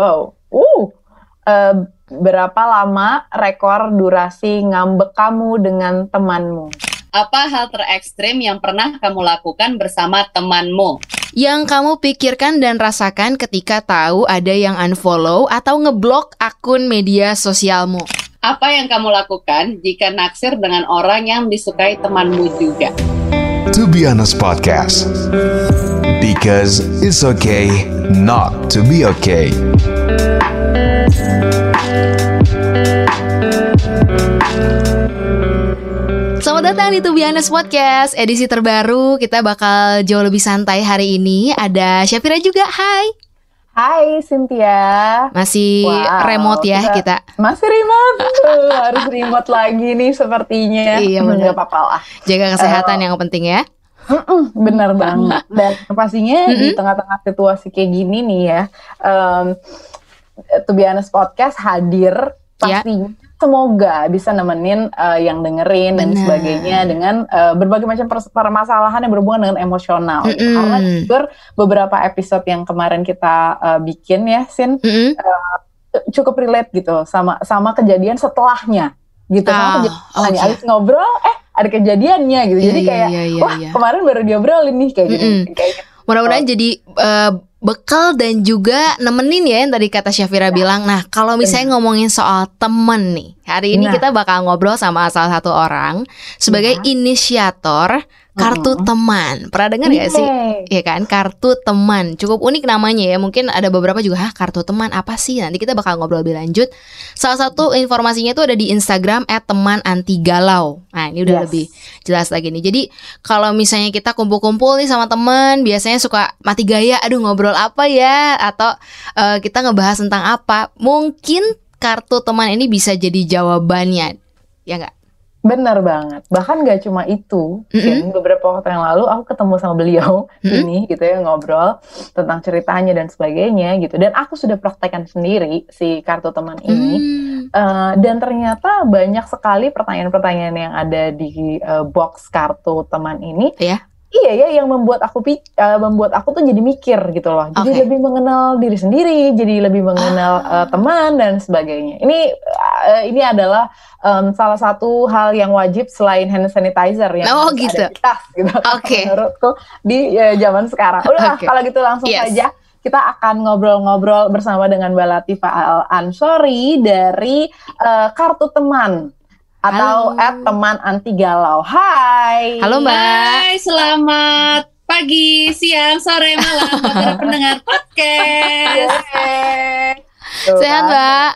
wow. Uh, uh, berapa lama rekor durasi ngambek kamu dengan temanmu? Apa hal terekstrim yang pernah kamu lakukan bersama temanmu? Yang kamu pikirkan dan rasakan ketika tahu ada yang unfollow atau ngeblok akun media sosialmu. Apa yang kamu lakukan jika naksir dengan orang yang disukai temanmu juga? To be honest podcast. Because it's okay not to be okay. Selamat datang di Tubianes Podcast Edisi terbaru. Kita bakal jauh lebih santai hari ini. Ada Syafira juga, hai. Hai Cynthia. Masih wow, remote ya kita, kita. Masih remote. Harus remote lagi nih sepertinya. Iya Gak apa-apa lah. Jaga kesehatan uh, yang penting ya Bener banget Dan pastinya mm -mm. di tengah-tengah situasi kayak gini nih ya um, Tubianes Podcast hadir ya. Pastinya yeah semoga bisa nemenin uh, yang dengerin Bener. dan sebagainya dengan uh, berbagai macam permasalahan yang berhubungan dengan emosional. Mm -hmm. Karena jujur beberapa episode yang kemarin kita uh, bikin ya, Sin, mm -hmm. uh, cukup relate gitu sama sama kejadian setelahnya gitu. Oh, sama kejadian okay. Abis ngobrol, eh ada kejadiannya gitu. Yeah, Jadi iya, kayak, yeah, yeah, wah yeah. kemarin baru diobrolin nih kayak mm -hmm. gitu. Kayak gitu. Mudah-mudahan oh. jadi uh, bekal dan juga nemenin ya yang tadi kata Syafira ya. bilang. Nah, kalau misalnya ngomongin soal temen nih, hari ini nah. kita bakal ngobrol sama salah satu orang sebagai ya. inisiator kartu uh-huh. teman. Pernah dengar gak sih? Iya kan, kartu teman. Cukup unik namanya ya. Mungkin ada beberapa juga, "Hah, kartu teman apa sih?" Nanti kita bakal ngobrol lebih lanjut. Salah satu informasinya itu ada di Instagram @teman_anti_galau. Nah, ini udah yes. lebih jelas lagi nih. Jadi, kalau misalnya kita kumpul-kumpul nih sama teman, biasanya suka mati gaya, "Aduh, ngobrol apa ya?" atau uh, kita ngebahas tentang apa. Mungkin kartu teman ini bisa jadi jawabannya. Ya enggak? Benar banget. Bahkan gak cuma itu. Mm -hmm. beberapa waktu yang lalu aku ketemu sama beliau mm -hmm. ini gitu ya ngobrol tentang ceritanya dan sebagainya gitu. Dan aku sudah praktekkan sendiri si kartu teman ini. Mm. Uh, dan ternyata banyak sekali pertanyaan-pertanyaan yang ada di uh, box kartu teman ini. Yeah iya ya yang membuat aku uh, membuat aku tuh jadi mikir gitu loh jadi okay. lebih mengenal diri sendiri jadi lebih mengenal ah. uh, teman dan sebagainya ini uh, ini adalah um, salah satu hal yang wajib selain hand sanitizer yang oh, gitu. ada di tas gitu okay. menurutku di uh, zaman sekarang udah okay. kalau gitu langsung yes. saja kita akan ngobrol-ngobrol bersama dengan Mbak Latifah Al Ansori dari uh, Kartu Teman atau at teman anti galau. Hai. Halo Mbak. Hai, selamat pagi, siang, sore, malam para pendengar podcast. Sehat Mbak.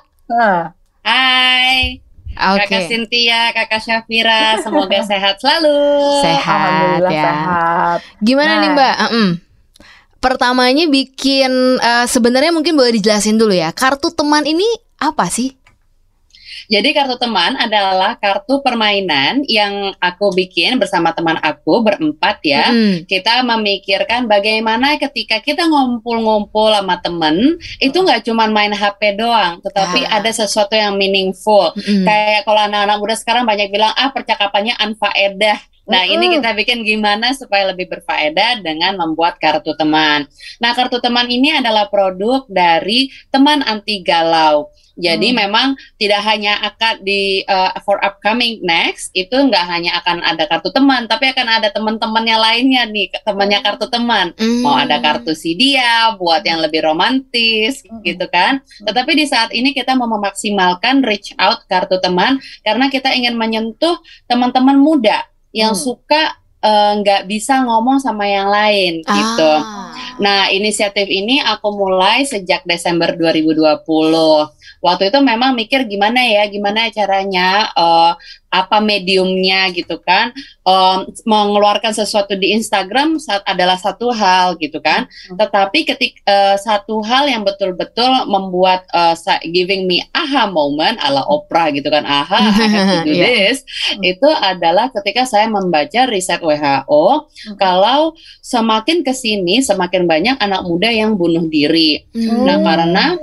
Hai. Okay. Kakak Cynthia, Kakak Syafira, semoga sehat selalu. Sehat ya. Sehat. Gimana nah. nih Mbak? Uh -uh. Pertamanya bikin uh, sebenarnya mungkin boleh dijelasin dulu ya. Kartu teman ini apa sih? Jadi kartu teman adalah kartu permainan yang aku bikin bersama teman aku berempat ya. Mm. Kita memikirkan bagaimana ketika kita ngumpul-ngumpul sama temen mm. itu nggak cuma main HP doang, tetapi ah. ada sesuatu yang meaningful. Mm. Kayak kalau anak-anak muda sekarang banyak bilang ah percakapannya anfaedah. Nah, mm -hmm. ini kita bikin gimana supaya lebih berfaedah dengan membuat kartu teman. Nah, kartu teman ini adalah produk dari teman anti galau. Jadi hmm. memang tidak hanya akan di uh, for upcoming next itu nggak hanya akan ada kartu teman, tapi akan ada teman-temannya lainnya nih temannya hmm. kartu teman. Hmm. Mau ada kartu si dia buat yang lebih romantis hmm. gitu kan. Tetapi di saat ini kita mau memaksimalkan reach out kartu teman karena kita ingin menyentuh teman-teman muda yang hmm. suka eh, nggak uh, bisa ngomong sama yang lain gitu. ah. gitu. Nah, inisiatif ini aku mulai sejak Desember 2020 waktu itu memang mikir gimana ya gimana caranya uh, apa mediumnya gitu kan um, mengeluarkan sesuatu di Instagram saat adalah satu hal gitu kan hmm. tetapi ketik uh, satu hal yang betul-betul membuat uh, giving me aha moment ala Oprah gitu kan aha I have to do yeah. this hmm. itu adalah ketika saya membaca riset WHO hmm. kalau semakin ke sini semakin banyak anak muda yang bunuh diri hmm. nah karena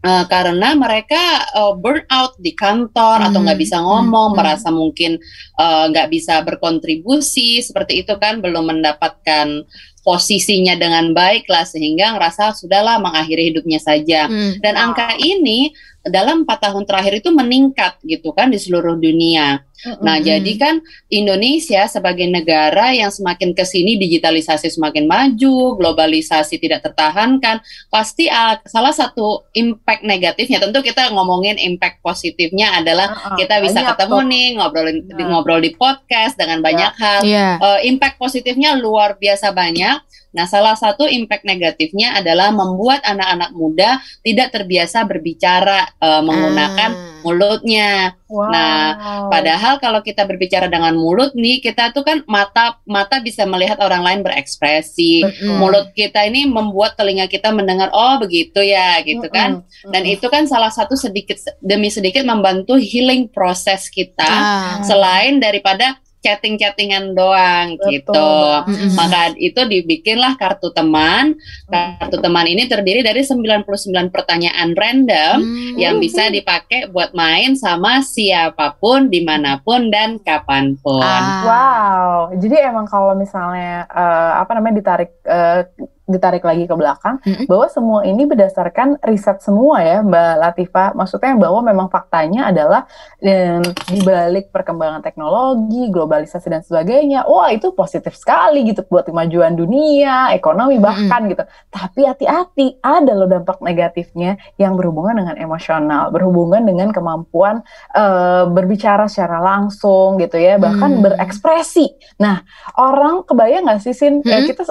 Uh, karena mereka uh, burn out di kantor hmm. atau nggak bisa ngomong, hmm. merasa mungkin nggak uh, bisa berkontribusi seperti itu kan, belum mendapatkan posisinya dengan baik lah sehingga ngerasa sudahlah mengakhiri hidupnya saja. Hmm. Dan angka ini dalam empat tahun terakhir itu meningkat gitu kan di seluruh dunia. Mm-hmm. Nah, jadi kan Indonesia sebagai negara yang semakin ke sini digitalisasi semakin maju, globalisasi tidak tertahankan, pasti uh, salah satu impact negatifnya tentu kita ngomongin impact positifnya adalah uh-uh, kita bisa ketemu tuh. nih ngobrol uh. ngobrol di podcast dengan banyak yeah. hal. Yeah. Uh, impact positifnya luar biasa banyak Nah, salah satu impact negatifnya adalah membuat anak-anak muda tidak terbiasa berbicara uh, menggunakan ah. mulutnya. Wow. Nah, padahal kalau kita berbicara dengan mulut nih, kita tuh kan mata mata bisa melihat orang lain berekspresi. Betul. Mulut kita ini membuat telinga kita mendengar oh begitu ya, gitu kan. Dan itu kan salah satu sedikit demi sedikit membantu healing proses kita ah. selain daripada chatting-chattingan doang Betul. gitu. Mm-hmm. Maka itu dibikinlah kartu teman. Kartu teman ini terdiri dari 99 pertanyaan random mm-hmm. yang bisa dipakai buat main sama siapa pun, di mana pun dan kapan pun. Ah. Wow. Jadi emang kalau misalnya uh, apa namanya ditarik uh, ditarik lagi ke belakang mm-hmm. bahwa semua ini berdasarkan riset semua ya Mbak Latifa maksudnya bahwa memang faktanya adalah um, di balik perkembangan teknologi globalisasi dan sebagainya wah itu positif sekali gitu buat kemajuan dunia ekonomi bahkan mm-hmm. gitu tapi hati-hati ada loh dampak negatifnya yang berhubungan dengan emosional berhubungan dengan kemampuan uh, berbicara secara langsung gitu ya bahkan mm-hmm. berekspresi nah orang kebayang nggak sih Sin mm-hmm. kita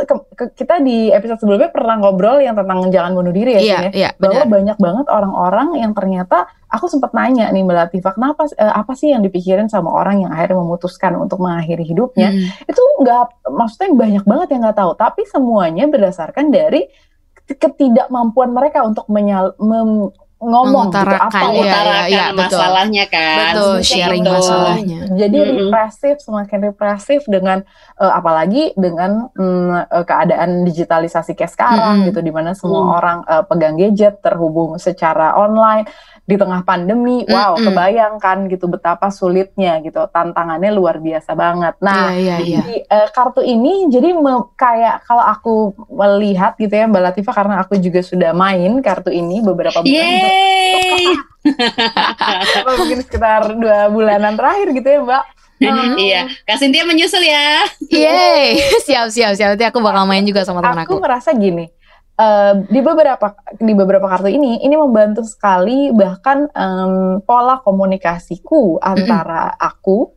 kita di episode episode sebelumnya pernah ngobrol yang tentang jangan bunuh diri ya, yeah, ya. Yeah, bahwa banyak banget orang-orang yang ternyata aku sempat nanya nih Mbak Latifah, kenapa uh, apa sih yang dipikirin sama orang yang akhirnya memutuskan untuk mengakhiri hidupnya? Hmm. Itu nggak maksudnya banyak banget yang nggak tahu, tapi semuanya berdasarkan dari ketidakmampuan mereka untuk menyal, mem, ngomong gitu, apa ya, ya, ya, masalahnya kan betul sharing gitu. masalahnya jadi mm -hmm. represif semakin represif dengan uh, apalagi dengan um, keadaan digitalisasi kayak sekarang mm -hmm. gitu di mana semua mm. orang uh, pegang gadget terhubung secara online di tengah pandemi, wow, mm -hmm. kebayangkan gitu betapa sulitnya gitu, tantangannya luar biasa banget. Nah, yeah, yeah, yeah. di uh, kartu ini jadi kayak kalau aku melihat gitu ya Mbak Latifah karena aku juga sudah main kartu ini beberapa bulan. Yeay. mungkin sekitar dua bulanan terakhir gitu ya Mbak. Hmm. iya, Kak Cynthia menyusul ya. Yeay, siap siap siap. Nanti aku bakal main juga sama teman aku. Aku merasa gini, uh, di beberapa di beberapa kartu ini ini membantu sekali bahkan um, pola komunikasiku antara aku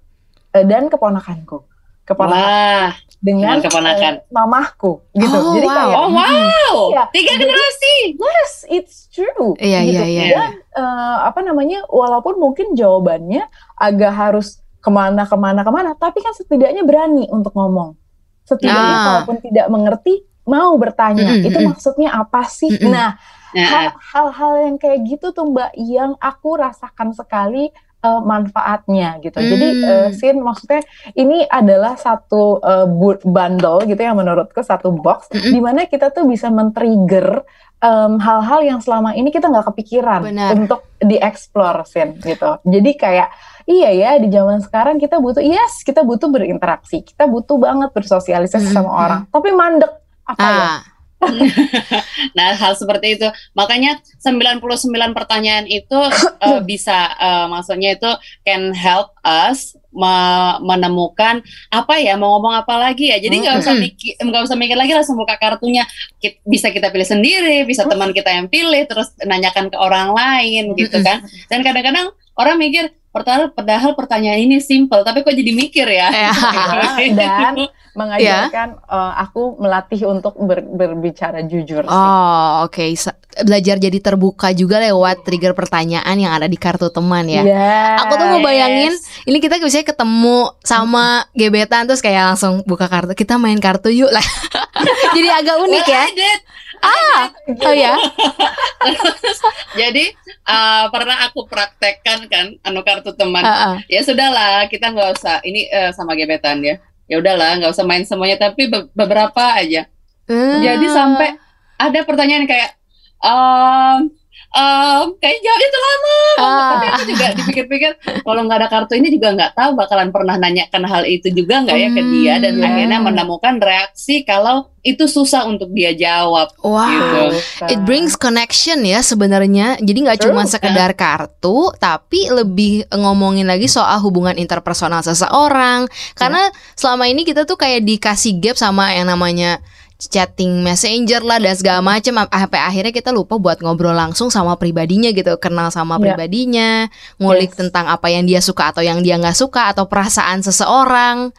uh, dan keponakanku. Keponakan Wah, dengan keponakan. uh, mamahku gitu. Oh, jadi wow. kayak oh wow. Ya, tiga generasi. yes it's true iya gitu. iya iya. Dan uh, apa namanya walaupun mungkin jawabannya agak harus ke mana ke mana ke mana tapi kan setidaknya berani untuk ngomong. Setidaknya ah. kalaupun tidak mengerti mau bertanya mm -hmm. itu maksudnya apa sih? Mm -hmm. Nah, hal-hal yang kayak gitu tuh Mbak yang aku rasakan sekali uh, manfaatnya gitu. Mm. Jadi uh, Sin maksudnya ini adalah satu uh, bundle gitu yang menurutku satu box mm -hmm. di mana kita tuh bisa men-trigger hal-hal um, yang selama ini kita nggak kepikiran Benar. untuk dieksplor Sin gitu. Jadi kayak iya ya di zaman sekarang kita butuh yes kita butuh berinteraksi, kita butuh banget bersosialisasi mm -hmm. sama orang, tapi mandek apa ya? ah. ya? nah, hal seperti itu. Makanya 99 pertanyaan itu uh, bisa uh, maksudnya itu can help us me menemukan apa ya mau ngomong apa lagi ya. Jadi nggak usah mikir nggak usah mikir lagi langsung buka kartunya. Bisa kita pilih sendiri, bisa teman kita yang pilih terus nanyakan ke orang lain gitu kan. Dan kadang-kadang orang mikir Padahal, padahal pertanyaan ini simple, tapi kok jadi mikir ya? ya. Dan mengajarkan ya. uh, aku melatih untuk ber, berbicara jujur. Sih. Oh, oke. Okay. Belajar jadi terbuka juga lewat trigger pertanyaan yang ada di kartu teman ya. Yes. Aku tuh mau bayangin, ini kita bisa ketemu sama gebetan terus kayak langsung buka kartu. Kita main kartu yuk lah. jadi agak unik ya ah oh ya jadi uh, pernah aku praktekkan kan anu kartu teman uh -uh. ya sudahlah kita nggak usah ini uh, sama gebetan ya ya udahlah nggak usah main semuanya tapi be beberapa aja uh. jadi sampai ada pertanyaan kayak um, um, kayak jawabnya tuh lama ah. tapi aku juga dipikir-pikir kalau nggak ada kartu ini juga nggak tahu bakalan pernah nanyakan hal itu juga nggak ya ke dia dan yeah. akhirnya menemukan reaksi kalau itu susah untuk dia jawab. Wow, gitu. it brings connection ya sebenarnya. Jadi nggak cuma sekedar kartu, tapi lebih ngomongin lagi soal hubungan interpersonal seseorang. Karena yeah. selama ini kita tuh kayak dikasih gap sama yang namanya chatting messenger lah dan segala macam sampai akhirnya kita lupa buat ngobrol langsung sama pribadinya gitu kenal sama yeah. pribadinya ngulik yes. tentang apa yang dia suka atau yang dia nggak suka atau perasaan seseorang.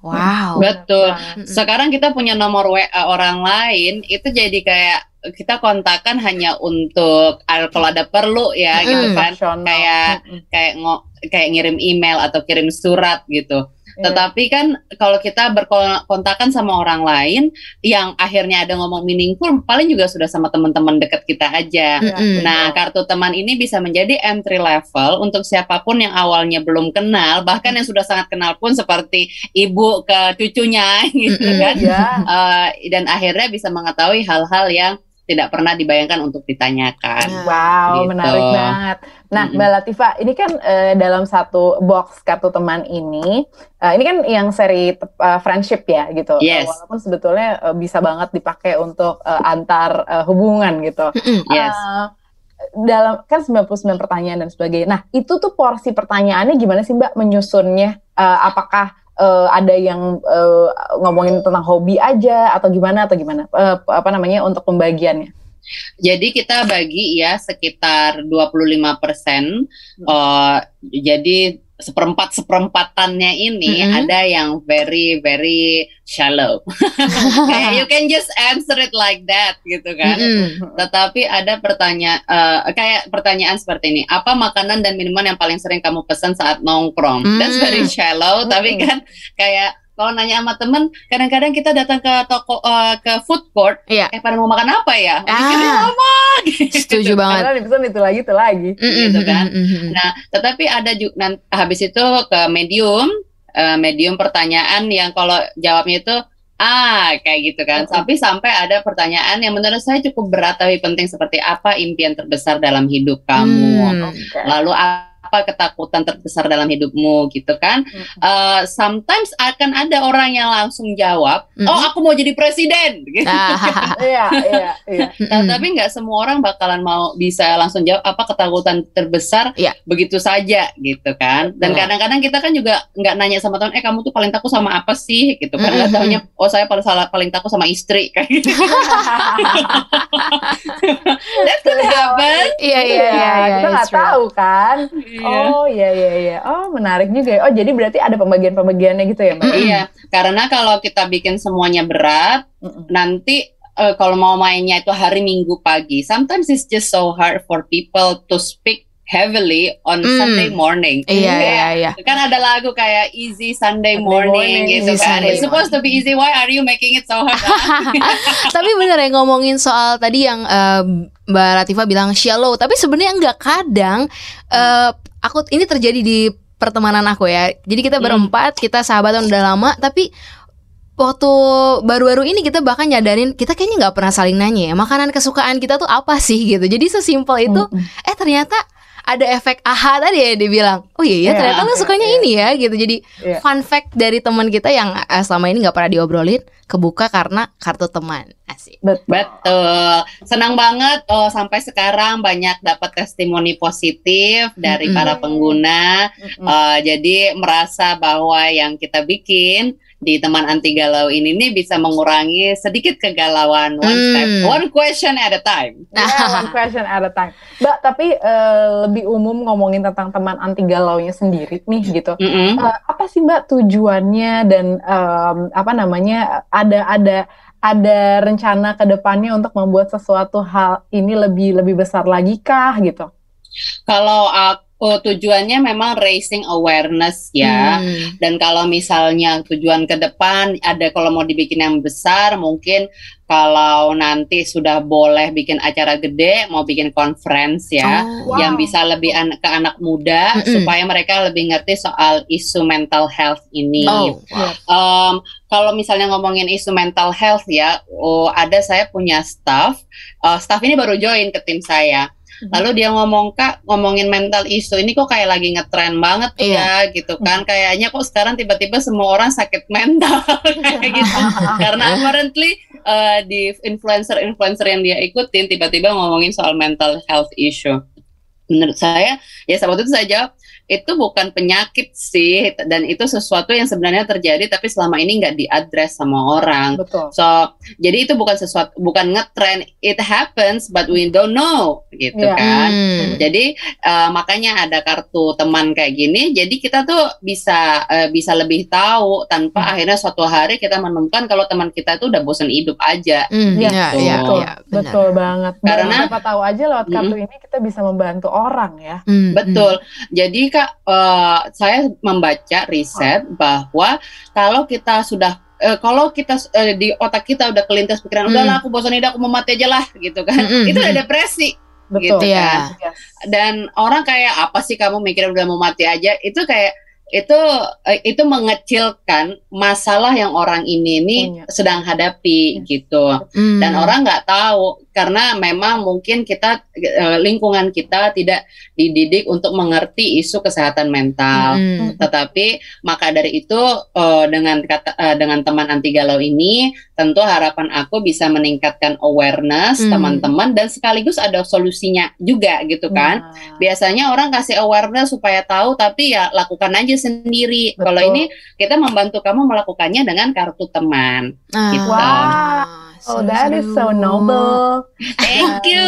Wow. Betul. Sekarang kita punya nomor wa orang lain itu jadi kayak kita kontakkan hanya untuk kalau ada perlu ya mm. gitu kan. Kayak kayak ngo, kayak ngirim email atau kirim surat gitu Iya. Tetapi kan kalau kita berkontakan sama orang lain yang akhirnya ada ngomong meaningful, paling juga sudah sama teman-teman dekat kita aja. Mm-hmm. Nah, kartu teman ini bisa menjadi entry level untuk siapa pun yang awalnya belum kenal, bahkan yang sudah sangat kenal pun seperti ibu ke cucunya gitu mm-hmm. kan. Yeah. Iya. Uh, dan akhirnya bisa mengetahui hal-hal yang tidak pernah dibayangkan untuk ditanyakan. Wow, gitu. menarik banget. Nah, mm -hmm. Mbak Latifa, ini kan uh, dalam satu box kartu teman ini, uh, ini kan yang seri uh, friendship ya gitu. Yes. Uh, walaupun sebetulnya uh, bisa banget dipakai untuk uh, antar uh, hubungan gitu. Mm -hmm. Yes. Uh, dalam kan 99 pertanyaan dan sebagainya. Nah, itu tuh porsi pertanyaannya gimana sih Mbak menyusunnya? Uh, apakah uh, ada yang uh, ngomongin tentang hobi aja atau gimana atau gimana uh, apa namanya untuk pembagiannya? Jadi kita bagi ya sekitar 25 persen. Uh, jadi seperempat seperempatannya ini mm-hmm. ada yang very very shallow. Kayak you can just answer it like that gitu kan. Mm-hmm. Tetapi ada pertanyaan uh, kayak pertanyaan seperti ini, apa makanan dan minuman yang paling sering kamu pesan saat nongkrong? Mm-hmm. That's very shallow, mm-hmm. tapi kan kayak kalau nanya sama temen kadang-kadang kita datang ke toko uh, ke food court iya. eh pada mau makan apa ya ah, apa gitu. setuju banget karena dipesan itu lagi itu lagi mm -hmm. gitu kan mm -hmm. nah tetapi ada juga habis itu ke medium uh, medium pertanyaan yang kalau jawabnya itu ah kayak gitu kan tapi sampai ada pertanyaan yang menurut saya cukup berat tapi penting seperti apa impian terbesar dalam hidup kamu hmm, okay. lalu apa ketakutan terbesar dalam hidupmu gitu kan? Mm-hmm. uh, sometimes akan ada orang yang langsung jawab mm-hmm. oh aku mau jadi presiden. Gitu ah. iya iya iya. Nah, tapi nggak semua orang bakalan mau bisa langsung jawab apa ketakutan terbesar yeah. begitu saja gitu kan? Dan kadang-kadang kita kan juga nggak nanya sama teman eh kamu tuh paling takut sama apa sih? Gitu kan? Nggak mm-hmm. tahunya oh saya paling salah paling takut sama istri. Kayak gitu. That could happen iya iya iya, iya kita nggak tahu kan Iya. Oh iya iya iya. Oh menarik juga. Ya. Oh jadi berarti ada pembagian-pembagiannya gitu ya Mbak? iya. Karena kalau kita bikin semuanya berat, mm -mm. nanti uh, kalau mau mainnya itu hari Minggu pagi, sometimes it's just so hard for people to speak heavily on mm. Sunday morning. Iya iya iya. Kan ada lagu kayak Easy Sunday, Sunday Morning, morning gitu kan. It's supposed to be easy. Why are you making it so hard? Tapi bener ya ngomongin soal tadi yang uh, Mbak Latifa bilang shallow, tapi sebenarnya enggak kadang uh, aku ini terjadi di pertemanan aku ya. Jadi kita hmm. berempat, kita sahabatan udah lama, tapi waktu baru-baru ini kita bahkan nyadarin kita kayaknya nggak pernah saling nanya ya makanan kesukaan kita tuh apa sih gitu jadi sesimpel itu hmm. eh ternyata ada efek aha tadi ya dia bilang oh iya ya yeah, ternyata lo sukanya yeah. ini ya gitu jadi yeah. fun fact dari teman kita yang uh, selama ini nggak pernah diobrolin kebuka karena kartu teman asik betul senang banget oh sampai sekarang banyak dapat testimoni positif dari mm -hmm. para pengguna mm -hmm. uh, jadi merasa bahwa yang kita bikin di teman anti galau ini nih bisa mengurangi sedikit kegalauan one hmm. step one question at a time. Yeah, one question at a time. Mbak, tapi uh, lebih umum ngomongin tentang teman anti galaunya sendiri nih gitu. Mm -hmm. uh, apa sih Mbak tujuannya dan um, apa namanya ada ada ada rencana ke depannya untuk membuat sesuatu hal ini lebih lebih besar lagi kah gitu? Kalau aku Oh, tujuannya memang raising awareness ya. Hmm. Dan kalau misalnya tujuan ke depan ada kalau mau dibikin yang besar, mungkin kalau nanti sudah boleh bikin acara gede, mau bikin conference ya, oh, wow. yang bisa lebih an ke anak muda mm -hmm. supaya mereka lebih ngerti soal isu mental health ini. Oh, wow. um, kalau misalnya ngomongin isu mental health ya, oh ada saya punya staff, uh, staff ini baru join ke tim saya. Lalu dia ngomong kak ngomongin mental isu ini kok kayak lagi ngetren banget iya. ya gitu kan. Kayaknya kok sekarang tiba-tiba semua orang sakit mental kayak gitu. Karena apparently uh, di influencer-influencer yang dia ikutin tiba-tiba ngomongin soal mental health issue. Menurut saya ya saat itu saya jawab itu bukan penyakit sih dan itu sesuatu yang sebenarnya terjadi tapi selama ini nggak diadres sama orang. Betul. So jadi itu bukan sesuatu bukan ngetrend it happens but we don't know gitu yeah. kan. Hmm. Jadi uh, makanya ada kartu teman kayak gini. Jadi kita tuh bisa uh, bisa lebih tahu tanpa hmm. akhirnya suatu hari kita menemukan kalau teman kita itu udah bosan hidup aja. Hmm. Gitu. Ya, ya, betul, ya, betul banget. Karena siapa tahu aja lewat kartu hmm. ini kita bisa membantu orang ya. Hmm. Betul. Jadi Kak, uh, saya membaca riset oh. bahwa kalau kita sudah uh, kalau kita uh, di otak kita udah kelintas pikiran, mm. udahlah aku bosan ini aku mau mati aja lah gitu kan, mm -hmm. itu udah depresi. Betul. Gitu kan. Yes. Dan orang kayak apa sih kamu mikir udah mau mati aja? Itu kayak itu itu mengecilkan masalah yang orang ini nih sedang hadapi yes. gitu mm. dan orang nggak tahu karena memang mungkin kita eh, lingkungan kita tidak dididik untuk mengerti isu kesehatan mental. Hmm. Tetapi maka dari itu eh, dengan kata eh, dengan teman anti galau ini tentu harapan aku bisa meningkatkan awareness hmm. teman-teman dan sekaligus ada solusinya juga gitu kan. Nah. Biasanya orang kasih awareness supaya tahu tapi ya lakukan aja sendiri. Kalau ini kita membantu kamu melakukannya dengan kartu teman. Ah. Gitu. Wow. Oh, that is so noble. Thank you.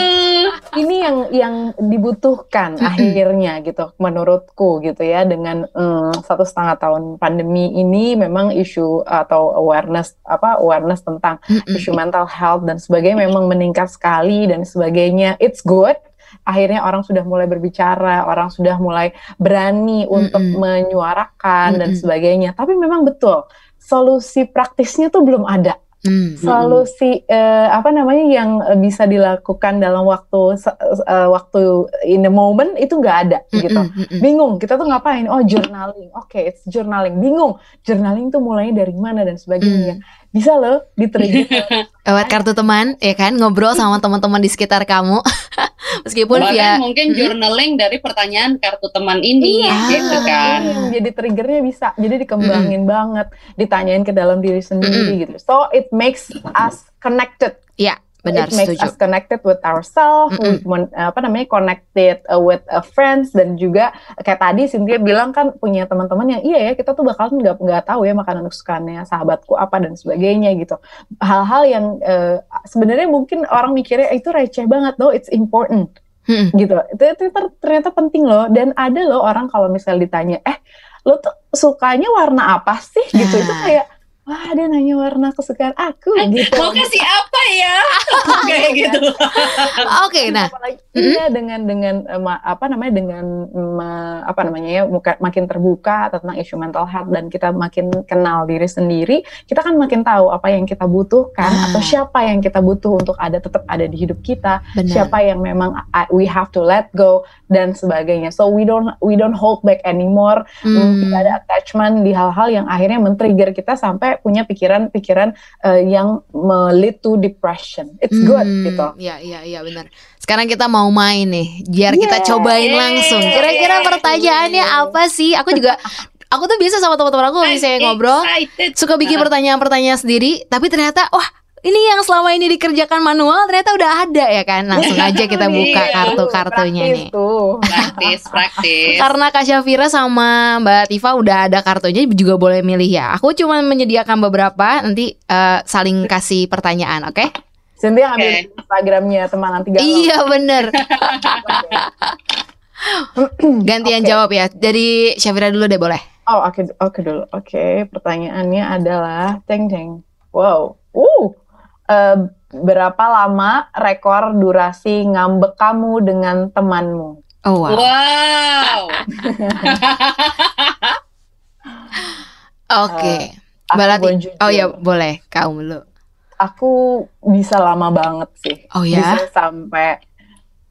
Ini yang yang dibutuhkan akhirnya gitu, menurutku gitu ya. Dengan um, satu setengah tahun pandemi ini, memang isu atau awareness apa awareness tentang isu mental health dan sebagainya memang meningkat sekali dan sebagainya. It's good akhirnya orang sudah mulai berbicara, orang sudah mulai berani untuk mm -hmm. menyuarakan mm -hmm. dan sebagainya. Tapi memang betul, solusi praktisnya tuh belum ada. Hmm. Solusi uh, apa namanya yang bisa dilakukan dalam waktu uh, waktu in the moment itu nggak ada hmm, gitu. Hmm, hmm, Bingung kita tuh ngapain? Oh journaling. Oke, okay, it's journaling. Bingung. Journaling tuh mulainya dari mana dan sebagainya. Hmm. Bisa loh diterima. Lewat kartu teman ya kan? Ngobrol sama teman-teman di sekitar kamu. Meskipun Bahkan via mungkin journaling dari pertanyaan kartu teman ini iya, gitu kan. iya, jadi triggernya bisa. Jadi dikembangin mm. banget. Ditanyain ke dalam diri sendiri mm. gitu. So it makes us connected. Ya Benar, it makes setuju. us connected with ourselves, mm -mm. apa namanya connected uh, with uh, friends dan juga kayak tadi Cynthia bilang kan punya teman-teman yang iya ya kita tuh bakalan nggak nggak tahu ya makanan kesukaannya sahabatku apa dan sebagainya gitu. Hal-hal yang uh, sebenarnya mungkin orang mikirnya eh, itu receh banget loh, it's important. Hmm. gitu itu, itu ternyata penting loh dan ada loh orang kalau misalnya ditanya eh lo tuh sukanya warna apa sih gitu itu nah. kayak wah dia nanya warna kesukaan aku eh, gitu. Mau kasih apa ya? Kayak gitu. Oke, okay, nah. Apalagi mm-hmm. dengan dengan apa namanya dengan apa namanya ya makin terbuka tentang isu mental health dan kita makin kenal diri sendiri, kita kan makin tahu apa yang kita butuhkan ah. atau siapa yang kita butuh untuk ada tetap ada di hidup kita, Benar. siapa yang memang we have to let go dan sebagainya. So we don't we don't hold back anymore. Hmm. Tidak ada attachment di hal-hal yang akhirnya men-trigger kita sampai punya pikiran-pikiran uh, yang lead to depression. It's good hmm, gitu. Iya iya iya benar. Sekarang kita mau main nih, biar yeah. kita cobain langsung. Kira-kira pertanyaannya apa sih? Aku juga aku tuh biasa sama teman-teman aku misalnya ngobrol suka bikin pertanyaan-pertanyaan sendiri, tapi ternyata wah ini yang selama ini dikerjakan manual ternyata udah ada ya kan? Langsung aja kita buka iya, kartu-kartunya nih. praktis praktis. Karena Kak Syafira sama Mbak Tifa udah ada kartunya juga boleh milih ya. Aku cuma menyediakan beberapa nanti uh, saling kasih pertanyaan oke? Okay? Cynthia ambil okay. Instagramnya teman nanti galau. Iya bener. Gantian okay. jawab ya. Dari Syafira dulu deh boleh? Oh oke okay, oke okay dulu. Oke okay, pertanyaannya adalah Teng teng. Wow Uh berapa lama rekor durasi ngambek kamu dengan temanmu? Oh wow. Wow. Oke. Okay. Uh, oh ya boleh kamu dulu. Aku bisa lama banget sih. Oh ya. Bisa sampai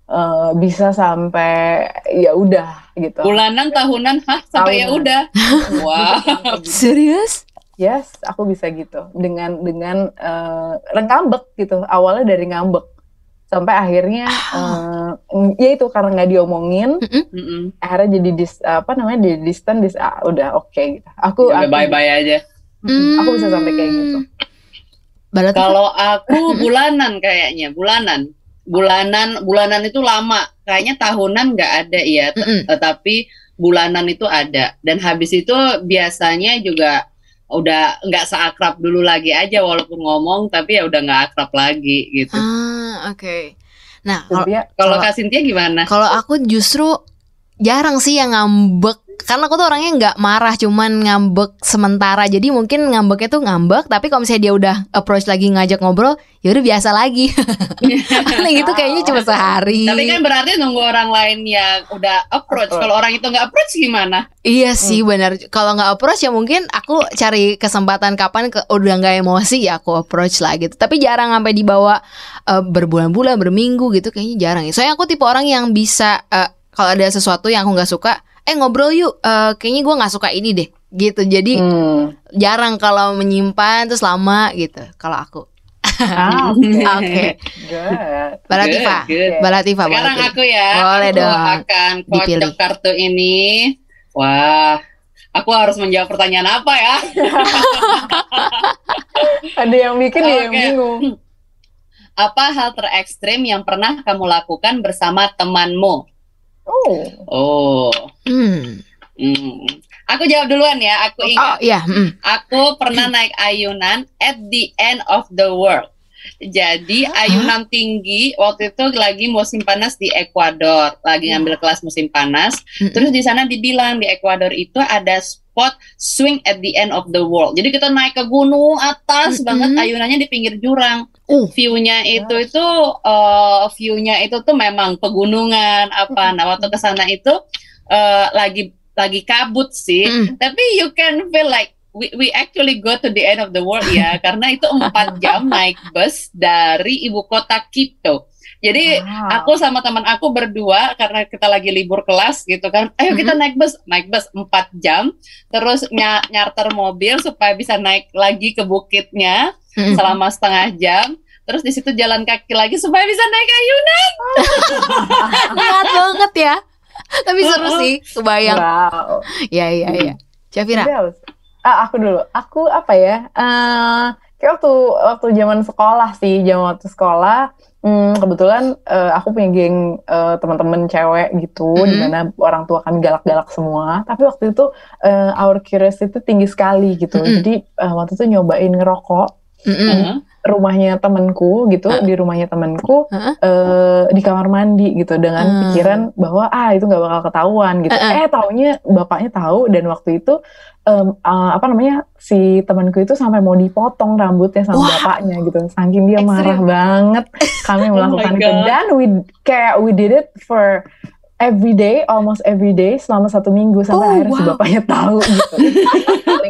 uh, bisa sampai ya udah gitu. Bulanan, tahunan, hah sampai ya udah. wow. Serius? Yes, aku bisa gitu. Dengan dengan uh, ngambek gitu. Awalnya dari ngambek. sampai akhirnya uh, ya itu karena nggak diomongin mm -mm. akhirnya jadi dis apa namanya di distant dis ah, udah oke okay, gitu. Aku, ya, bye bye aja. Mm. aku bisa sampai kayak gitu. Kalau aku bulanan kayaknya bulanan. Bulanan bulanan itu lama. Kayaknya tahunan nggak ada ya mm -mm. tapi bulanan itu ada. Dan habis itu biasanya juga udah nggak seakrab dulu lagi aja walaupun ngomong tapi ya udah nggak akrab lagi gitu. Ah oke. Okay. Nah kalau Kak Cynthia gimana? Kalau aku justru jarang sih yang ngambek karena aku tuh orangnya nggak marah cuman ngambek sementara. Jadi mungkin ngambeknya tuh ngambek tapi kalau misalnya dia udah approach lagi ngajak ngobrol ya udah biasa lagi. Paling gitu kayaknya cuma sehari. Tapi kan berarti nunggu orang lain yang udah approach. Kalau orang itu nggak approach gimana? Iya sih hmm. benar. Kalau nggak approach ya mungkin aku cari kesempatan kapan ke udah nggak emosi ya aku approach lah gitu. Tapi jarang sampai dibawa uh, berbulan-bulan berminggu gitu kayaknya jarang ya. Soalnya aku tipe orang yang bisa uh, kalau ada sesuatu yang aku nggak suka eh ngobrol yuk uh, kayaknya gue nggak suka ini deh gitu jadi hmm. jarang kalau menyimpan terus lama gitu kalau aku ah, Oke. okay. Balatifa. Balatifa. Sekarang boleh. aku ya. Boleh aku dong. akan kocok kartu ini. Wah, aku harus menjawab pertanyaan apa ya? Ada yang bikin okay. yang bingung. Apa hal terekstrim yang pernah kamu lakukan bersama temanmu? Oh. Oh. Hmm. Hmm. Aku jawab duluan ya. Aku ingat. Oh iya. Hmm. Aku pernah naik ayunan at the end of the world. Jadi ayunan tinggi waktu itu lagi musim panas di Ekuador, lagi ngambil kelas musim panas. Mm -hmm. Terus di sana dibilang di Ekuador itu ada spot swing at the end of the world. Jadi kita naik ke gunung atas mm -hmm. banget ayunannya di pinggir jurang. Uh. View-nya itu itu uh, view-nya itu tuh memang pegunungan apa. Nah, waktu ke sana itu uh, lagi lagi kabut sih, mm. tapi you can feel like we, we actually go to the end of the world ya karena itu empat jam naik bus dari ibu kota Quito. Jadi wow. aku sama teman aku berdua karena kita lagi libur kelas gitu kan, ayo kita mm-hmm. naik bus, naik bus empat jam, terus ny nyarter mobil supaya bisa naik lagi ke bukitnya mm-hmm. selama setengah jam. Terus di situ jalan kaki lagi supaya bisa naik ayunan. Berat banget ya. Tapi seru sih, kebayang. Wow. Ya ya ya. Cavira ah, aku dulu aku apa ya uh, kayak waktu waktu zaman sekolah sih zaman waktu sekolah hmm, kebetulan uh, aku punya geng uh, teman-teman cewek gitu mm -hmm. di mana orang tua kami galak-galak semua tapi waktu itu uh, our curiosity itu tinggi sekali gitu mm -hmm. jadi uh, waktu itu nyobain ngerokok mm -hmm. rumahnya temanku gitu uh. di rumahnya temanku uh. uh, di kamar mandi gitu dengan uh. pikiran bahwa ah itu nggak bakal ketahuan gitu uh. eh taunya bapaknya tahu dan waktu itu um, uh, apa namanya si temanku itu sampai mau dipotong rambutnya sama Wah. bapaknya gitu saking dia Extreme. marah banget kami oh melakukan oh itu dan we kayak we did it for every day almost every day selama satu minggu sampai oh, akhirnya wow. si bapaknya tahu gitu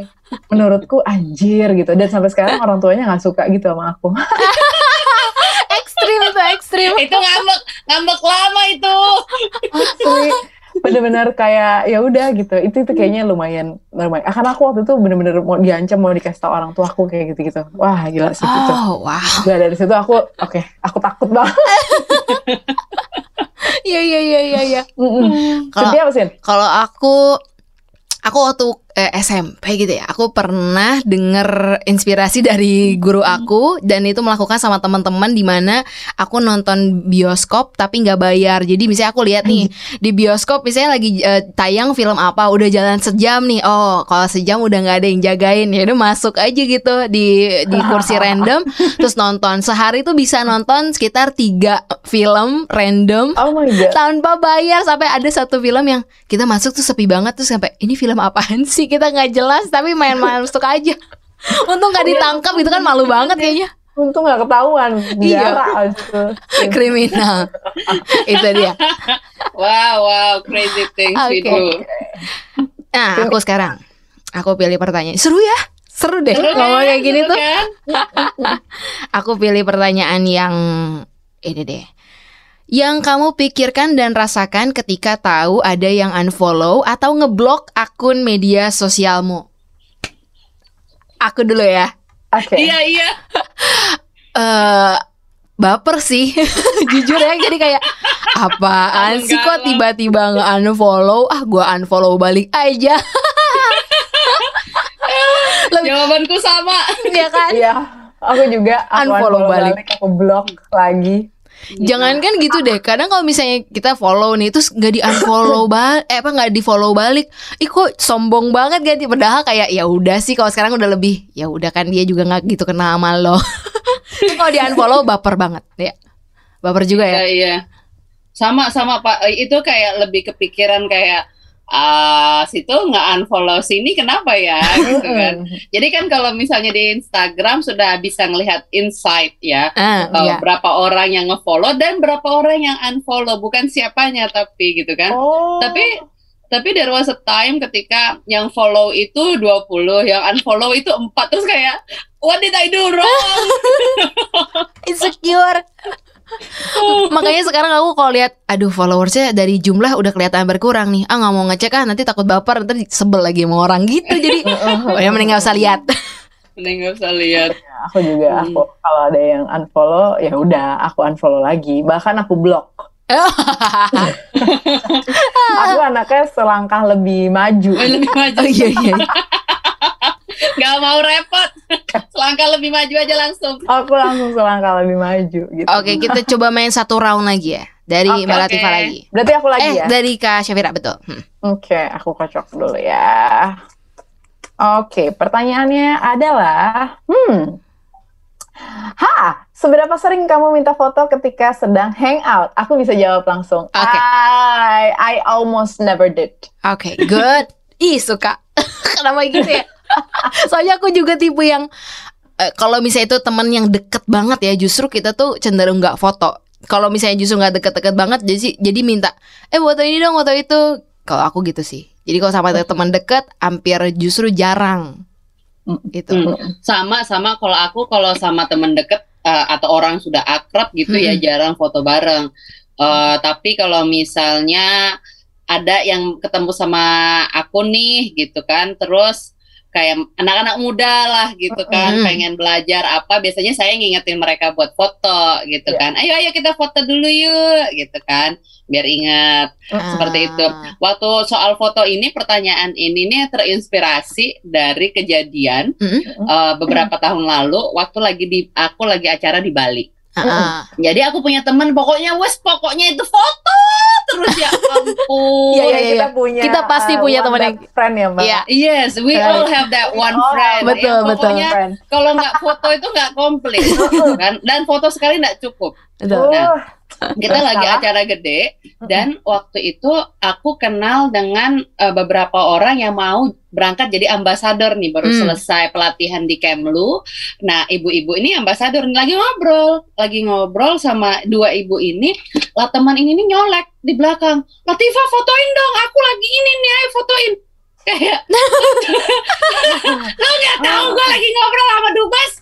menurutku anjir gitu. Dan sampai sekarang orang tuanya nggak suka gitu sama aku. Ekstrim itu ekstrim. Itu ngambek ngambek lama itu. Bener-bener kayak ya udah gitu. Itu itu kayaknya lumayan lumayan. Karena aku waktu itu bener-bener mau diancam mau dikasih tau orang tua aku kayak gitu gitu wah gila sih gitu oh, wow. Udah dari situ aku oke okay, aku takut banget. Iya iya iya iya iya. Kalau aku aku waktu eh, SMP gitu ya. Aku pernah denger inspirasi dari guru aku dan itu melakukan sama teman-teman di mana aku nonton bioskop tapi nggak bayar. Jadi misalnya aku lihat nih di bioskop misalnya lagi uh, tayang film apa udah jalan sejam nih. Oh kalau sejam udah nggak ada yang jagain. Ya udah masuk aja gitu di di kursi random terus nonton. Sehari tuh bisa nonton sekitar tiga film random oh my God. tanpa bayar. Sampai ada satu film yang kita masuk tuh sepi banget tuh sampai ini film apaan sih kita nggak jelas tapi main masuk aja. Untung nggak ditangkap itu kan malu banget kayaknya. Untung nggak ketahuan iya. kriminal. Itu dia. Wow wow crazy things okay. we do. Nah aku sekarang. Aku pilih pertanyaan. Seru ya? Seru deh seru ngomong kayak gini tuh. kan? aku pilih pertanyaan yang ini deh yang kamu pikirkan dan rasakan ketika tahu ada yang unfollow atau ngeblok akun media sosialmu? Aku dulu ya. Oke. Okay. Iya iya. uh, baper sih jujur ya jadi kayak apaan sih kok tiba-tiba nggak unfollow ah gue unfollow balik aja Lebih... jawabanku sama ya kan iya aku juga aku unfollow, unfollow balik. balik aku blok lagi Jangan kan gitu deh. Kadang kalau misalnya kita follow nih terus nggak di unfollow balik, eh apa nggak di follow balik, ih kok sombong banget ganti padahal kayak ya udah sih kalau sekarang udah lebih ya udah kan dia juga nggak gitu kenal sama lo. kalau di unfollow baper banget ya. Baper juga ya. Iya, iya. Sama sama Pak itu kayak lebih kepikiran kayak ah situ nggak unfollow sini kenapa ya? Gitu kan. Jadi kan kalau misalnya di Instagram sudah bisa ngelihat insight ya. Uh, yeah. berapa orang yang ngefollow dan berapa orang yang unfollow bukan siapanya tapi gitu kan. Oh. tapi tapi there was a time ketika yang follow itu 20 yang unfollow itu 4 terus kayak what did I do wrong? Insecure Makanya sekarang aku kalau lihat aduh followersnya dari jumlah udah kelihatan berkurang nih. Ah nggak mau ngecek ah nanti takut baper nanti sebel lagi sama orang gitu. Jadi oh ya mending gak usah lihat. Mending gak usah lihat. Ya, aku juga hmm. aku kalau ada yang unfollow ya udah aku unfollow lagi. Bahkan aku blok. aku anaknya selangkah lebih maju. Lebih maju. Oh, iya iya. Gak mau repot. Selangkah lebih maju aja langsung. Aku langsung selangkah lebih maju gitu. Oke, kita coba main satu round lagi ya. Dari okay, Mbak Latifah okay. lagi. Berarti aku lagi eh, ya? dari Kak Syafira, betul. Hmm. Oke, okay, aku kocok dulu ya. Oke, okay, pertanyaannya adalah, hmm, Ha, seberapa sering kamu minta foto ketika sedang hangout? Aku bisa jawab langsung. Oke. Okay. I, I almost never did. Oke, okay, good. Ih, suka. Kenapa gitu ya? Soalnya aku juga tipe yang uh, kalau misalnya itu teman yang deket banget ya, justru kita tuh cenderung nggak foto. Kalau misalnya justru nggak deket-deket banget, jadi jadi minta, eh foto ini dong, foto itu. Kalau aku gitu sih. Jadi kalau sama teman deket, hampir justru jarang. Gitu. Hmm. Sama sama kalau aku kalau sama teman deket uh, atau orang sudah akrab gitu ya, hmm. ya jarang foto bareng. Uh, tapi kalau misalnya ada yang ketemu sama aku nih gitu kan, terus kayak anak-anak muda lah gitu kan mm. pengen belajar apa biasanya saya ngingetin mereka buat foto gitu yeah. kan ayo ayo kita foto dulu yuk gitu kan biar ingat seperti itu waktu soal foto ini pertanyaan ini nih terinspirasi dari kejadian mm. uh, beberapa mm. tahun lalu waktu lagi di aku lagi acara di Bali uh. jadi aku punya teman pokoknya wes pokoknya itu foto terus ya ampun. Iya iya iya. Kita punya kita pasti uh, punya teman yang friend ya, Mbak. Yeah. Yes, we right. all have that one oh, friend. Betul, ya, betul. Kalau nggak foto itu nggak komplit kan dan foto sekali nggak cukup. Betul. Nah, kita lagi acara gede dan waktu itu aku kenal dengan uh, beberapa orang yang mau berangkat jadi ambasador nih baru hmm. selesai pelatihan di Kemlu. Nah, ibu-ibu ini ambasador lagi ngobrol, lagi ngobrol sama dua ibu ini. Lah teman ini nih nyolek di belakang. Latifah fotoin dong, aku lagi ini nih, ayo fotoin kayak lo nggak tahu gue lagi ngobrol sama dubes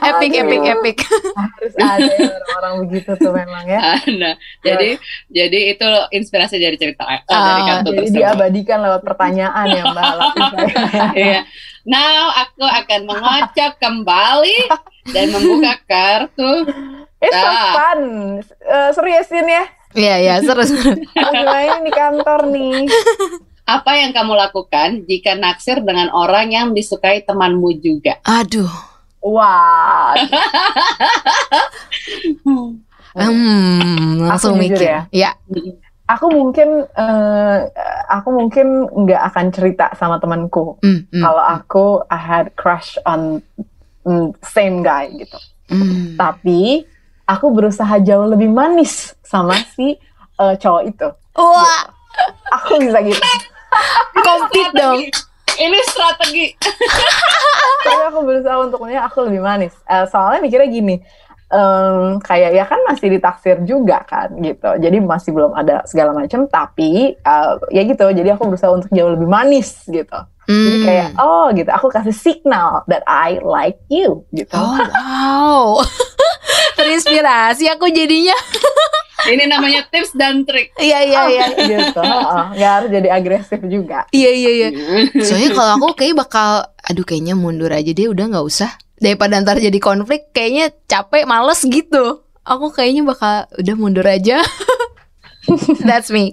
epic epic epic harus ada orang-orang begitu tuh memang ya nah, jadi jadi itu inspirasi dari cerita uh, dari kartu jadi tersebut. diabadikan lewat pertanyaan ya mbak Iya. Now aku akan mengocok kembali dan membuka kartu. It's so fun. Uh, seriusin ya. Iya iya seru seru. Main di kantor nih. Apa yang kamu lakukan jika naksir dengan orang yang disukai temanmu juga? Aduh. Wah. hmm, langsung aku mikir. Ya. ya. Aku mungkin uh, aku mungkin nggak akan cerita sama temanku mm, mm, kalau aku I had crush on mm, same guy gitu. Mm. Tapi aku berusaha jauh lebih manis sama si uh, cowok itu. Wah, gitu. aku bisa gitu. Komplit dong. Ini strategi. Tapi aku berusaha untuk aku lebih manis. Uh, soalnya mikirnya gini, um, kayak ya kan masih ditaksir juga kan gitu. Jadi masih belum ada segala macam. Tapi uh, ya gitu. Jadi aku berusaha untuk jauh lebih manis gitu. Hmm. Jadi kayak oh gitu. Aku kasih signal that I like you gitu. Oh wow. terinspirasi aku jadinya. Ini namanya tips dan trik. Iya iya iya. gitu. Gak harus jadi agresif juga. Iya iya iya. Soalnya kalau aku kayak bakal, aduh kayaknya mundur aja deh, udah nggak usah daripada ntar jadi konflik kayaknya capek males gitu. Aku kayaknya bakal udah mundur aja. That's me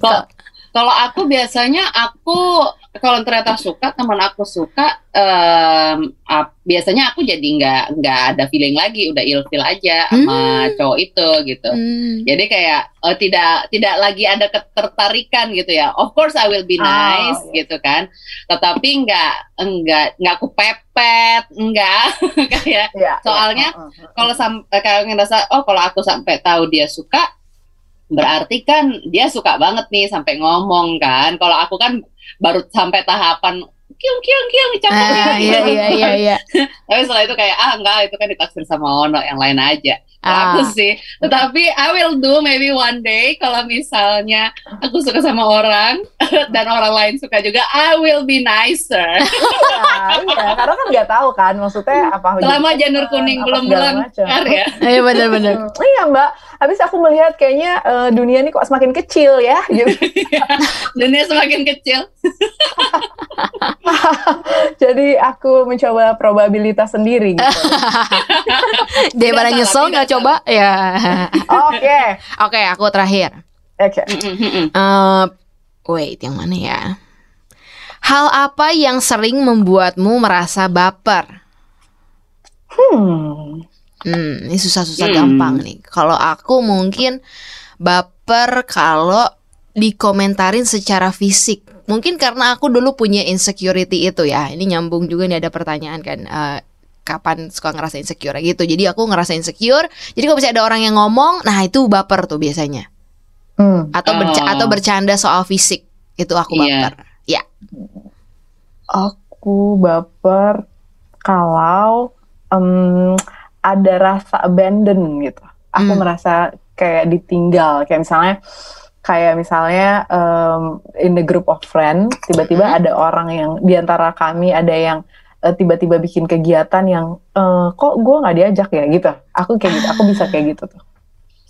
kalau aku biasanya aku kalau ternyata suka teman aku suka um, uh, biasanya aku jadi nggak nggak ada feeling lagi udah ilfil aja sama hmm. cowok itu gitu. Hmm. Jadi kayak uh, tidak tidak lagi ada ketertarikan gitu ya. Of course I will be oh, nice oh, gitu kan. Tetapi nggak nggak nggak aku pepet nggak kayak yeah, soalnya yeah. Uh, uh, uh. kalau sampai kayak ngerasa oh kalau aku sampai tahu dia suka berarti kan dia suka banget nih sampai ngomong kan. Kalau aku kan baru sampai tahapan kiung kiung kiung campur ah, iya, iya iya iya. Tapi setelah itu kayak ah enggak itu kan ditaksir sama Ono yang lain aja ah. aku sih. Tetapi I will do maybe one day kalau misalnya aku suka sama orang dan orang lain suka juga I will be nicer. Ya, iya karena kan nggak tahu kan maksudnya apa selama janur kuning belum belum ya. Iya benar-benar hmm, iya mbak. Habis aku melihat kayaknya uh, dunia ini kok semakin kecil ya gitu. Dunia semakin kecil. Jadi aku mencoba probabilitas sendiri gitu. Daripada nyesel nggak coba ya. Oke. Okay. Oke, okay, aku terakhir. Oke. Okay. Uh, wait, yang mana ya? Hal apa yang sering membuatmu merasa baper? Hmm. Hmm, ini susah-susah hmm. gampang nih. Kalau aku mungkin baper kalau dikomentarin secara fisik. Mungkin karena aku dulu punya insecurity itu ya. Ini nyambung juga nih ada pertanyaan kan. Uh, kapan suka ngerasa insecure gitu. Jadi aku ngerasa insecure. Jadi kalau misalnya ada orang yang ngomong, nah itu baper tuh biasanya. Hmm. Atau berca oh. atau bercanda soal fisik itu aku iya. baper. Yeah. Ya. Aku baper kalau um, ada rasa abandon gitu. Aku hmm. merasa kayak ditinggal. Kayak misalnya kayak misalnya um, in the group of friend tiba-tiba hmm. ada orang yang di antara kami ada yang uh, tiba-tiba bikin kegiatan yang uh, kok gue nggak diajak ya gitu. Aku kayak gitu aku bisa kayak gitu tuh.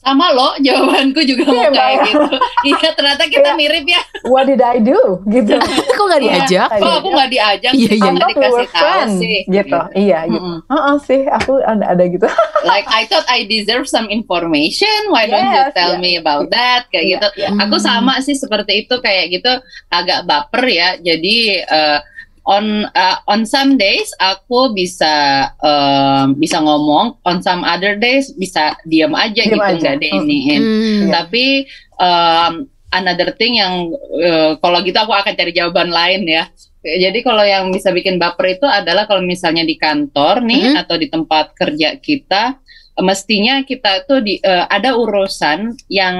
Sama lo jawabanku juga mau kayak gitu. Iya ternyata kita mirip ya. what did I do? Gitu. Kok nggak diajak? Kok aku nggak diajak? Iya iya. Nggak dikasih tahu sih. gitu. Iya. Gitu. Mm -hmm. uh -uh, sih aku ada ada gitu. Like I thought I deserve some information. Why yes, don't you tell yeah. me about that? Kayak yeah, gitu. yeah. aku sama sih seperti itu kayak gitu. Agak baper ya. Jadi uh, on uh, on some days aku bisa uh, bisa ngomong on some other days bisa diam aja diam gitu nggak ada iniin hmm. hmm. tapi um, another thing yang uh, kalau gitu aku akan cari jawaban lain ya jadi kalau yang bisa bikin baper itu adalah kalau misalnya di kantor nih hmm. atau di tempat kerja kita mestinya kita tuh di uh, ada urusan yang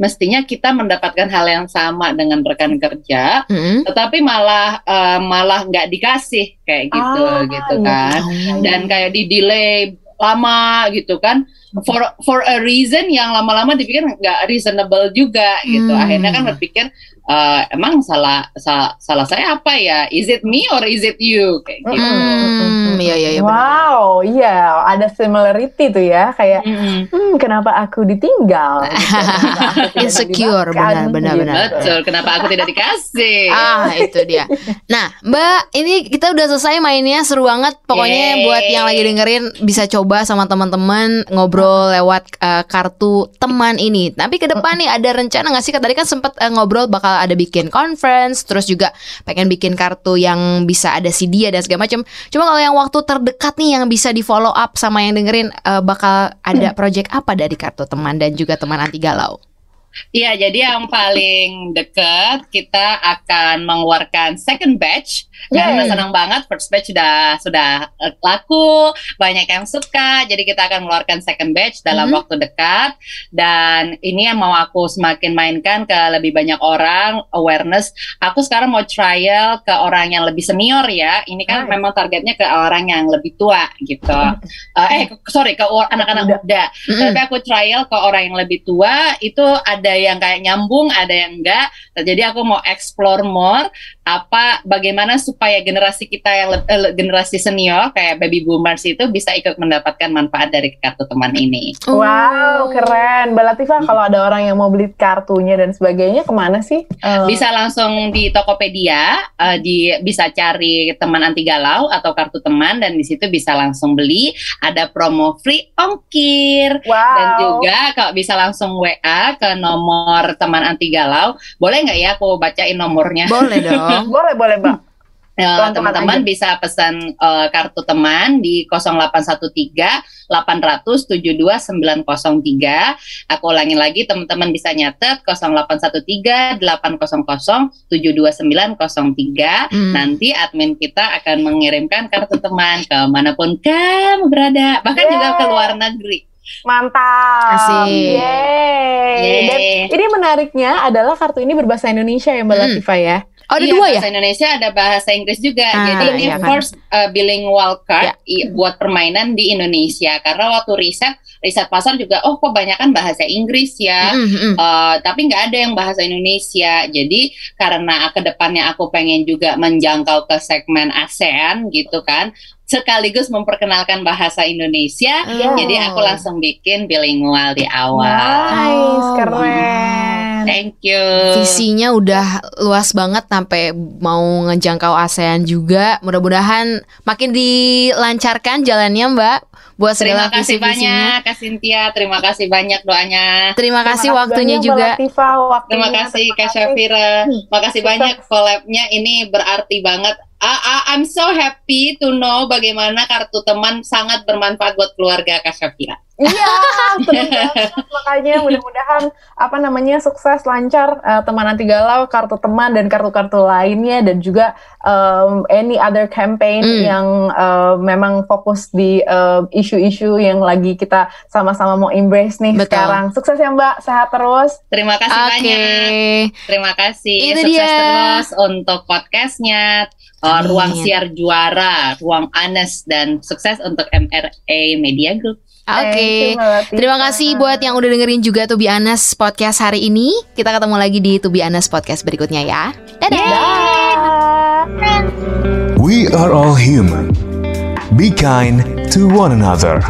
mestinya kita mendapatkan hal yang sama dengan rekan kerja, mm-hmm. tetapi malah uh, malah nggak dikasih kayak gitu ah, gitu kan, dan kayak di delay lama gitu kan. For for a reason yang lama-lama dipikir nggak reasonable juga gitu. Hmm. akhirnya kan berpikir uh, emang salah, salah salah saya apa ya? Is it me or is it you? Kayak gitu. Hmm, iya iya iya. Wow, iya ada similarity tuh ya kayak mm. hmm kenapa aku ditinggal? Gitu. Insecure benar benar gitu. benar. Betul, kenapa aku tidak dikasih? ah, itu dia. Nah, Mbak, ini kita udah selesai mainnya seru banget. Pokoknya Yeay. buat yang lagi dengerin bisa coba sama teman-teman ngobrol lewat uh, kartu teman ini. Tapi ke depan nih ada rencana nggak sih? Tadi kan sempat uh, ngobrol bakal ada bikin conference, terus juga pengen bikin kartu yang bisa ada si dia dan segala macam. Cuma kalau yang waktu terdekat nih yang bisa di follow up sama yang dengerin uh, bakal ada project apa dari kartu teman dan juga teman anti galau? Iya, jadi yang paling dekat kita akan mengeluarkan second batch karena senang banget first batch sudah sudah eh, laku, banyak yang suka. Jadi kita akan mengeluarkan second batch dalam mm -hmm. waktu dekat dan ini yang mau aku semakin mainkan ke lebih banyak orang awareness. Aku sekarang mau trial ke orang yang lebih senior ya. Ini kan right. memang targetnya ke orang yang lebih tua gitu. uh, eh sorry ke anak-anak muda. Mm -hmm. Tapi aku trial ke orang yang lebih tua itu ada yang kayak nyambung, ada yang enggak. Jadi aku mau explore more apa bagaimana supaya generasi kita yang uh, generasi senior kayak baby boomers itu bisa ikut mendapatkan manfaat dari kartu teman ini. Wow, keren. Mbak Latifah, hmm. kalau ada orang yang mau beli kartunya dan sebagainya ke mana sih? Uh. Bisa langsung di Tokopedia, uh, di bisa cari teman anti galau atau kartu teman dan di situ bisa langsung beli. Ada promo free ongkir wow. dan juga kalau bisa langsung WA ke nomor teman anti galau. Boleh nggak ya aku bacain nomornya? Boleh dong. boleh boleh mbak. Ya, teman-teman bisa pesan uh, kartu teman di 0813 800 72903. Aku ulangi lagi teman-teman bisa nyatet 0813 800 72903. Hmm. Nanti admin kita akan mengirimkan kartu teman ke mana pun kamu berada, bahkan yeah. juga ke luar negeri. Mantap. Asik. Yeay. Yeay. Dan ini menariknya adalah kartu ini berbahasa Indonesia ya Mbak hmm. Latifah ya. Oh, ada iya, dua ya? Bahasa Indonesia ada bahasa Inggris juga. Ah, Jadi ini iya, kan. first uh, bilingual card ya. buat permainan di Indonesia. Karena waktu riset, riset pasar juga, oh kok banyak kan bahasa Inggris ya. Mm -hmm. uh, tapi nggak ada yang bahasa Indonesia. Jadi karena ke depannya aku pengen juga menjangkau ke segmen ASEAN gitu kan sekaligus memperkenalkan bahasa Indonesia. Yeah. Jadi aku langsung bikin bilingual di awal. Nice, keren. Thank you. Visinya udah luas banget sampai mau ngejangkau ASEAN juga. Mudah-mudahan makin dilancarkan jalannya, Mbak. Buat segala Terima kasih banyak Kak Cynthia, terima kasih banyak doanya. Terima kasih terima waktunya banyak, juga. Latifa, waktunya. Terima kasih Kak Syafira. Terima kasih banyak collabnya ini berarti banget I, I'm so happy to know bagaimana kartu teman sangat bermanfaat buat keluarga Kak Syafira. Iya, makanya mudah-mudahan apa namanya sukses lancar uh, teman anti galau, kartu teman dan kartu-kartu lainnya dan juga um, any other campaign mm. yang uh, memang fokus di isu isu-isu yang lagi kita sama-sama mau embrace nih Betul. sekarang. Sukses ya Mbak, sehat terus. Terima kasih okay. banyak. Terima kasih. Itu sukses dia. terus untuk podcastnya uh, ruang siar juara, ruang Anes dan sukses untuk MRA Media Group. Oke, okay. terima kasih buat yang udah dengerin juga Tubi Anas podcast hari ini. Kita ketemu lagi di Tubi Anas podcast berikutnya ya. Dadah. Dadah. We are all human. Be kind to one another.